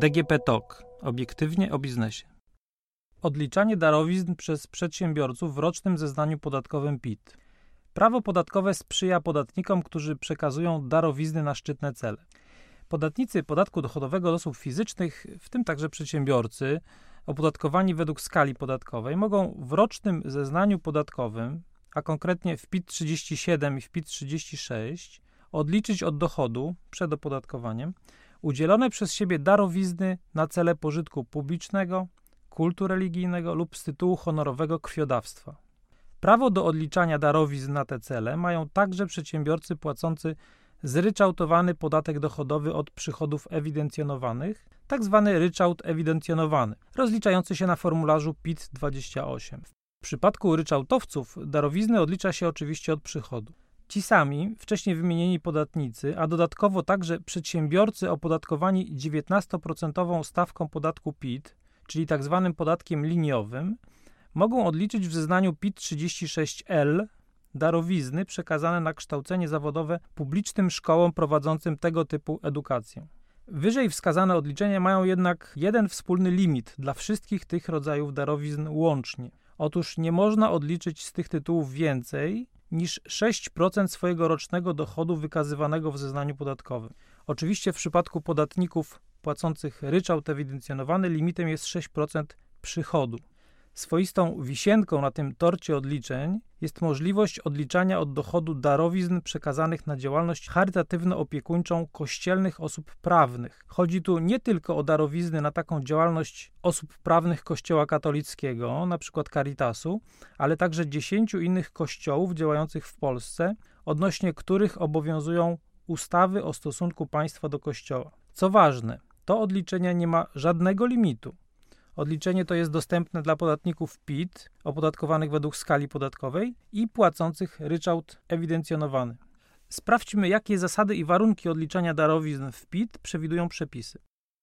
DGP TOK. Obiektywnie o biznesie. Odliczanie darowizn przez przedsiębiorców w rocznym zeznaniu podatkowym PIT. Prawo podatkowe sprzyja podatnikom, którzy przekazują darowizny na szczytne cele. Podatnicy podatku dochodowego od osób fizycznych, w tym także przedsiębiorcy, opodatkowani według skali podatkowej, mogą w rocznym zeznaniu podatkowym, a konkretnie w PIT 37 i w PIT 36, odliczyć od dochodu przed opodatkowaniem udzielone przez siebie darowizny na cele pożytku publicznego, kultu religijnego lub z tytułu honorowego krwiodawstwa. Prawo do odliczania darowizn na te cele mają także przedsiębiorcy płacący zryczałtowany podatek dochodowy od przychodów ewidencjonowanych, tzw. Tak ryczałt ewidencjonowany, rozliczający się na formularzu PIT-28. W przypadku ryczałtowców darowizny odlicza się oczywiście od przychodu. Ci sami, wcześniej wymienieni podatnicy, a dodatkowo także przedsiębiorcy opodatkowani 19% stawką podatku PIT, czyli tzw. Tak podatkiem liniowym, mogą odliczyć w zeznaniu PIT-36L darowizny przekazane na kształcenie zawodowe publicznym szkołom prowadzącym tego typu edukację. Wyżej wskazane odliczenia mają jednak jeden wspólny limit dla wszystkich tych rodzajów darowizn łącznie. Otóż nie można odliczyć z tych tytułów więcej niż 6% swojego rocznego dochodu wykazywanego w zeznaniu podatkowym. Oczywiście w przypadku podatników płacących ryczałt ewidencjonowany limitem jest 6% przychodu. Swoistą wisienką na tym torcie odliczeń jest możliwość odliczania od dochodu darowizn przekazanych na działalność charytatywno-opiekuńczą kościelnych osób prawnych. Chodzi tu nie tylko o darowizny na taką działalność osób prawnych Kościoła katolickiego, np. Caritasu, ale także dziesięciu innych kościołów działających w Polsce, odnośnie których obowiązują ustawy o stosunku państwa do Kościoła. Co ważne, to odliczenie nie ma żadnego limitu. Odliczenie to jest dostępne dla podatników PIT opodatkowanych według skali podatkowej i płacących ryczałt ewidencjonowany. Sprawdźmy, jakie zasady i warunki odliczania darowizn w PIT przewidują przepisy.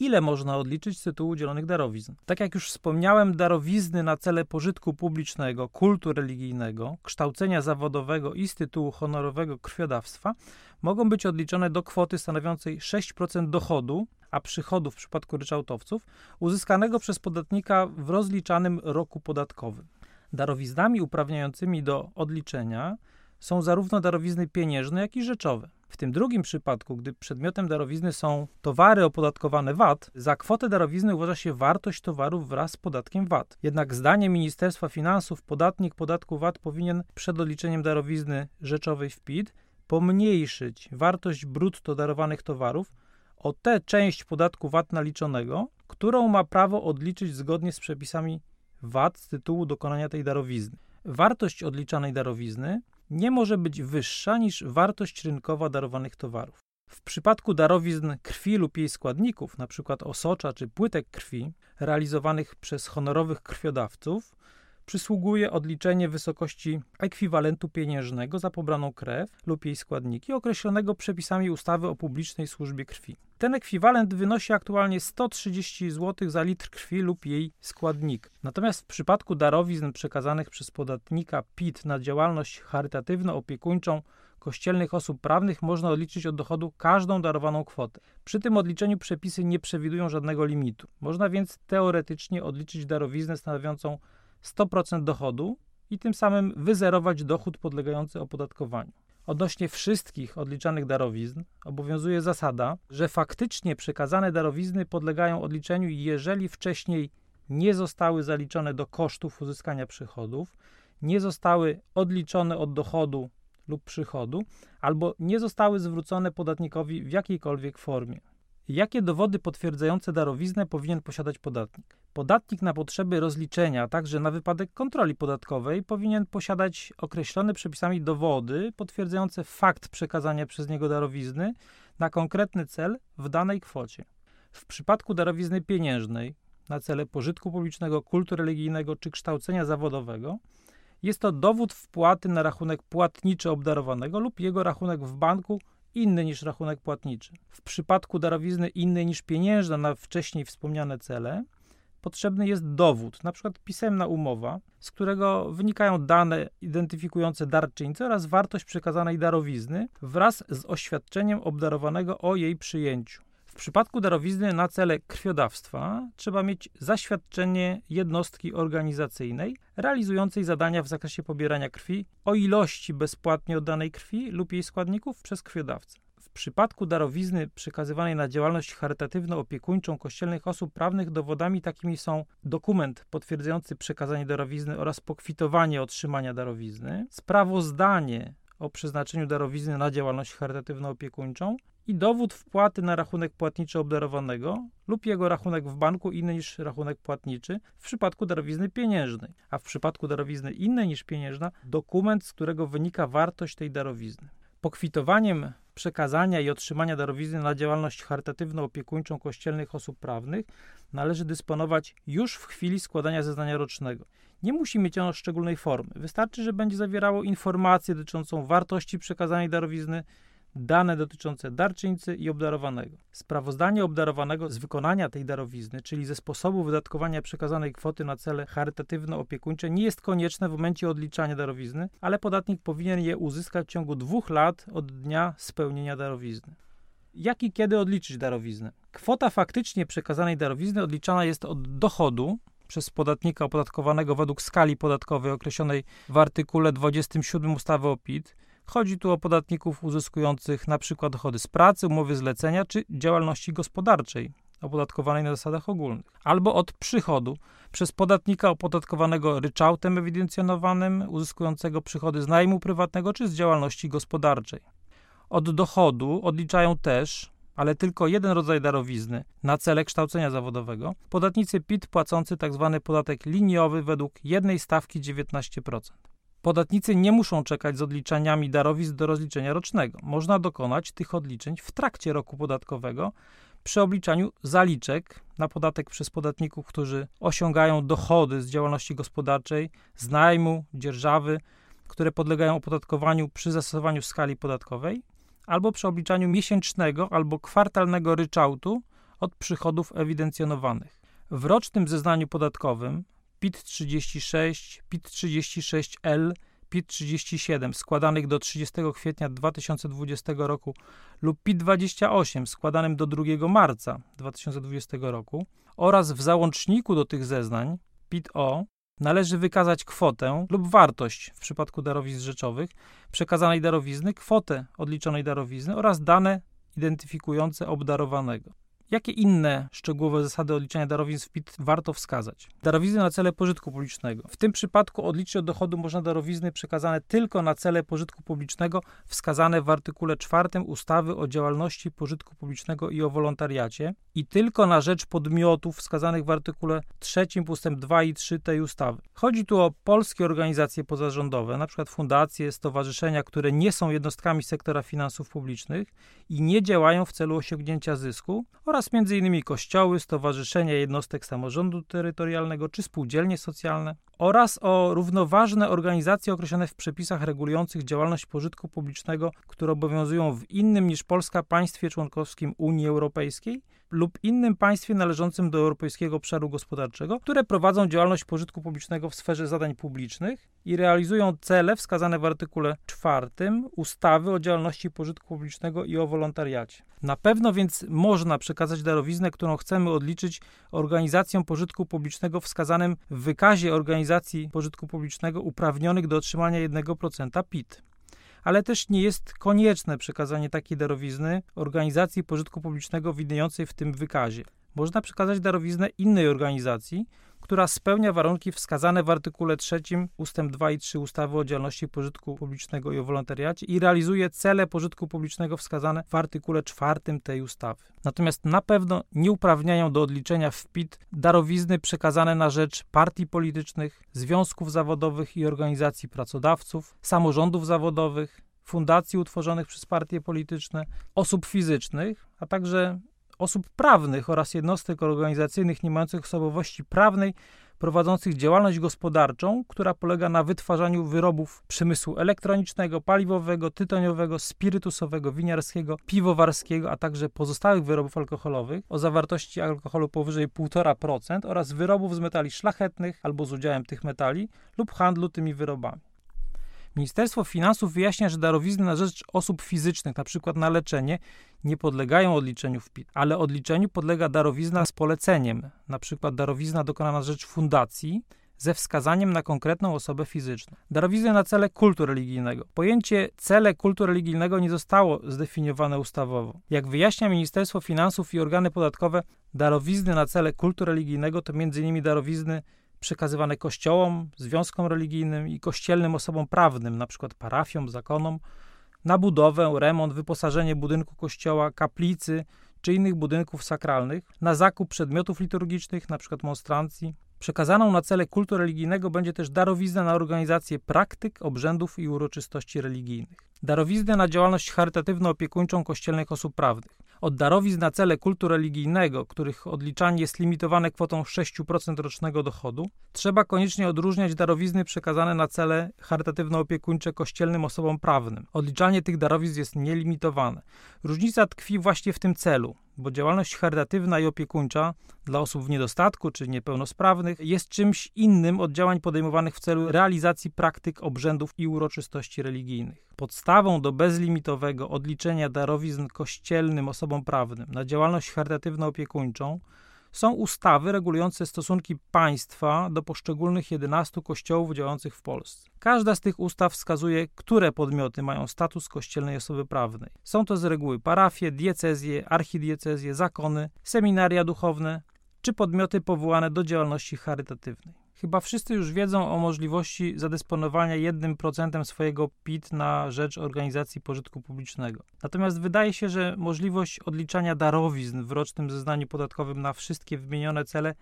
Ile można odliczyć z tytułu udzielonych darowizn? Tak jak już wspomniałem, darowizny na cele pożytku publicznego, kultu religijnego, kształcenia zawodowego i z tytułu honorowego krwiodawstwa mogą być odliczone do kwoty stanowiącej 6% dochodu a przychodów w przypadku ryczałtowców uzyskanego przez podatnika w rozliczanym roku podatkowym. Darowiznami uprawniającymi do odliczenia są zarówno darowizny pieniężne, jak i rzeczowe. W tym drugim przypadku, gdy przedmiotem darowizny są towary opodatkowane VAT, za kwotę darowizny uważa się wartość towarów wraz z podatkiem VAT. Jednak zdaniem Ministerstwa Finansów podatnik podatku VAT powinien przed odliczeniem darowizny rzeczowej w PIT pomniejszyć wartość brutto darowanych towarów o tę część podatku VAT naliczonego, którą ma prawo odliczyć zgodnie z przepisami VAT z tytułu dokonania tej darowizny. Wartość odliczanej darowizny nie może być wyższa niż wartość rynkowa darowanych towarów. W przypadku darowizn krwi lub jej składników, np. osocza czy płytek krwi, realizowanych przez honorowych krwiodawców, przysługuje odliczenie wysokości ekwiwalentu pieniężnego za pobraną krew lub jej składniki określonego przepisami ustawy o publicznej służbie krwi. Ten ekwiwalent wynosi aktualnie 130 zł za litr krwi lub jej składnik. Natomiast w przypadku darowizn przekazanych przez podatnika PIT na działalność charytatywno-opiekuńczą kościelnych osób prawnych można odliczyć od dochodu każdą darowaną kwotę. Przy tym odliczeniu przepisy nie przewidują żadnego limitu. Można więc teoretycznie odliczyć darowiznę stanowiącą 100% dochodu i tym samym wyzerować dochód podlegający opodatkowaniu. Odnośnie wszystkich odliczanych darowizn obowiązuje zasada, że faktycznie przekazane darowizny podlegają odliczeniu, jeżeli wcześniej nie zostały zaliczone do kosztów uzyskania przychodów, nie zostały odliczone od dochodu lub przychodu, albo nie zostały zwrócone podatnikowi w jakiejkolwiek formie. Jakie dowody potwierdzające darowiznę powinien posiadać podatnik? Podatnik na potrzeby rozliczenia, a także na wypadek kontroli podatkowej powinien posiadać określone przepisami dowody potwierdzające fakt przekazania przez niego darowizny na konkretny cel w danej kwocie. W przypadku darowizny pieniężnej na cele pożytku publicznego, kultu religijnego czy kształcenia zawodowego jest to dowód wpłaty na rachunek płatniczy obdarowanego lub jego rachunek w banku inny niż rachunek płatniczy. W przypadku darowizny innej niż pieniężna na wcześniej wspomniane cele, potrzebny jest dowód, np. pisemna umowa, z którego wynikają dane identyfikujące darczyńcę oraz wartość przekazanej darowizny wraz z oświadczeniem obdarowanego o jej przyjęciu. Przypadku darowizny na cele krwiodawstwa trzeba mieć zaświadczenie jednostki organizacyjnej realizującej zadania w zakresie pobierania krwi o ilości bezpłatnie oddanej krwi lub jej składników przez krwiodawcę. W przypadku darowizny przekazywanej na działalność charytatywno-opiekuńczą kościelnych osób prawnych dowodami takimi są dokument potwierdzający przekazanie darowizny oraz pokwitowanie otrzymania darowizny, sprawozdanie o przeznaczeniu darowizny na działalność charytatywno-opiekuńczą i dowód wpłaty na rachunek płatniczy obdarowanego lub jego rachunek w banku inny niż rachunek płatniczy w przypadku darowizny pieniężnej, a w przypadku darowizny innej niż pieniężna dokument, z którego wynika wartość tej darowizny. Pokwitowaniem przekazania i otrzymania darowizny na działalność charytatywno-opiekuńczą kościelnych osób prawnych należy dysponować już w chwili składania zeznania rocznego. Nie musi mieć ono szczególnej formy. Wystarczy, że będzie zawierało informację dotyczącą wartości przekazanej darowizny, dane dotyczące darczyńcy i obdarowanego. Sprawozdanie obdarowanego z wykonania tej darowizny, czyli ze sposobu wydatkowania przekazanej kwoty na cele charytatywno-opiekuńcze, nie jest konieczne w momencie odliczania darowizny, ale podatnik powinien je uzyskać w ciągu dwóch lat od dnia spełnienia darowizny. Jak i kiedy odliczyć darowiznę? Kwota faktycznie przekazanej darowizny odliczana jest od dochodu przez podatnika opodatkowanego według skali podatkowej określonej w artykule 27 ustawy o PIT Chodzi tu o podatników uzyskujących np. dochody z pracy, umowy zlecenia czy działalności gospodarczej opodatkowanej na zasadach ogólnych, albo od przychodu przez podatnika opodatkowanego ryczałtem ewidencjonowanym, uzyskującego przychody z najmu prywatnego czy z działalności gospodarczej. Od dochodu odliczają też, ale tylko jeden rodzaj darowizny na cele kształcenia zawodowego, podatnicy PIT płacący tzw. Tak podatek liniowy według jednej stawki 19%. Podatnicy nie muszą czekać z odliczeniami darowizn do rozliczenia rocznego. Można dokonać tych odliczeń w trakcie roku podatkowego przy obliczaniu zaliczek na podatek przez podatników, którzy osiągają dochody z działalności gospodarczej, z najmu, dzierżawy, które podlegają opodatkowaniu przy zastosowaniu skali podatkowej, albo przy obliczaniu miesięcznego albo kwartalnego ryczałtu od przychodów ewidencjonowanych. W rocznym zeznaniu podatkowym PIT 36, PIT 36L, PIT 37 składanych do 30 kwietnia 2020 roku lub PIT 28 składanym do 2 marca 2020 roku oraz w załączniku do tych zeznań PIT-O należy wykazać kwotę lub wartość w przypadku darowizn rzeczowych przekazanej darowizny, kwotę odliczonej darowizny oraz dane identyfikujące obdarowanego. Jakie inne szczegółowe zasady odliczania darowizn w PIT warto wskazać? Darowizny na cele pożytku publicznego. W tym przypadku odliczyć od dochodu można darowizny przekazane tylko na cele pożytku publicznego wskazane w artykule 4 ustawy o działalności pożytku publicznego i o wolontariacie i tylko na rzecz podmiotów wskazanych w artykule 3 ust. 2 i 3 tej ustawy. Chodzi tu o polskie organizacje pozarządowe, np. fundacje, stowarzyszenia, które nie są jednostkami sektora finansów publicznych i nie działają w celu osiągnięcia zysku oraz m.in. kościoły, stowarzyszenia jednostek samorządu terytorialnego czy spółdzielnie socjalne oraz o równoważne organizacje określone w przepisach regulujących działalność pożytku publicznego, które obowiązują w innym niż Polska państwie członkowskim Unii Europejskiej lub innym państwie należącym do Europejskiego Obszaru Gospodarczego, które prowadzą działalność pożytku publicznego w sferze zadań publicznych i realizują cele wskazane w artykule 4 ustawy o działalności pożytku publicznego i o wolontariacie. Na pewno więc można przekazać darowiznę, którą chcemy odliczyć organizacjom pożytku publicznego wskazanym w wykazie organizacji pożytku publicznego uprawnionych do otrzymania 1% PIT ale też nie jest konieczne przekazanie takiej darowizny organizacji pożytku publicznego widniejącej w tym wykazie. Można przekazać darowiznę innej organizacji, która spełnia warunki wskazane w artykule 3 ust. 2 i 3 ustawy o działalności pożytku publicznego i o wolontariacie i realizuje cele pożytku publicznego wskazane w artykule 4 tej ustawy. Natomiast na pewno nie uprawniają do odliczenia w PIT darowizny przekazane na rzecz partii politycznych, związków zawodowych i organizacji pracodawców, samorządów zawodowych, fundacji utworzonych przez partie polityczne, osób fizycznych, a także osób prawnych oraz jednostek organizacyjnych nie mających osobowości prawnej prowadzących działalność gospodarczą, która polega na wytwarzaniu wyrobów przemysłu elektronicznego, paliwowego, tytoniowego, spirytusowego, winiarskiego, piwowarskiego, a także pozostałych wyrobów alkoholowych o zawartości alkoholu powyżej 1,5% oraz wyrobów z metali szlachetnych albo z udziałem tych metali lub handlu tymi wyrobami. Ministerstwo Finansów wyjaśnia, że darowizny na rzecz osób fizycznych, np. na leczenie, nie podlegają odliczeniu w PIT, ale odliczeniu podlega darowizna z poleceniem, np. darowizna dokonana na rzecz fundacji, ze wskazaniem na konkretną osobę fizyczną. Darowizny na cele kultu religijnego. Pojęcie cele kultu religijnego nie zostało zdefiniowane ustawowo. Jak wyjaśnia Ministerstwo Finansów i organy podatkowe, darowizny na cele kultu religijnego to m.in. darowizny przekazywane kościołom, związkom religijnym i kościelnym osobom prawnym, np. parafiom, zakonom, na budowę, remont, wyposażenie budynku kościoła, kaplicy czy innych budynków sakralnych, na zakup przedmiotów liturgicznych, np. monstrancji, Przekazaną na cele kultu religijnego będzie też darowizna na organizację praktyk, obrzędów i uroczystości religijnych. Darowizna na działalność charytatywno-opiekuńczą kościelnych osób prawnych. Od darowizn na cele kultu religijnego, których odliczanie jest limitowane kwotą 6% rocznego dochodu, trzeba koniecznie odróżniać darowizny przekazane na cele charytatywno-opiekuńcze kościelnym osobom prawnym. Odliczanie tych darowizn jest nielimitowane. Różnica tkwi właśnie w tym celu bo działalność charytatywna i opiekuńcza dla osób w niedostatku czy niepełnosprawnych jest czymś innym od działań podejmowanych w celu realizacji praktyk, obrzędów i uroczystości religijnych. Podstawą do bezlimitowego odliczenia darowizn kościelnym osobom prawnym na działalność charytatywno-opiekuńczą są ustawy regulujące stosunki państwa do poszczególnych 11 kościołów działających w Polsce. Każda z tych ustaw wskazuje, które podmioty mają status kościelnej osoby prawnej. Są to z reguły parafie, diecezje, archidiecezje, zakony, seminaria duchowne czy podmioty powołane do działalności charytatywnej. Chyba wszyscy już wiedzą o możliwości zadysponowania 1% swojego PIT na rzecz organizacji pożytku publicznego. Natomiast wydaje się, że możliwość odliczania darowizn w rocznym zeznaniu podatkowym na wszystkie wymienione cele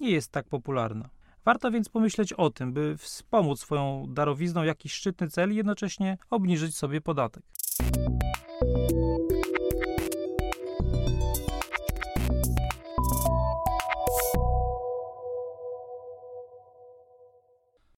nie jest tak popularna. Warto więc pomyśleć o tym, by wspomóc swoją darowizną jakiś szczytny cel i jednocześnie obniżyć sobie podatek.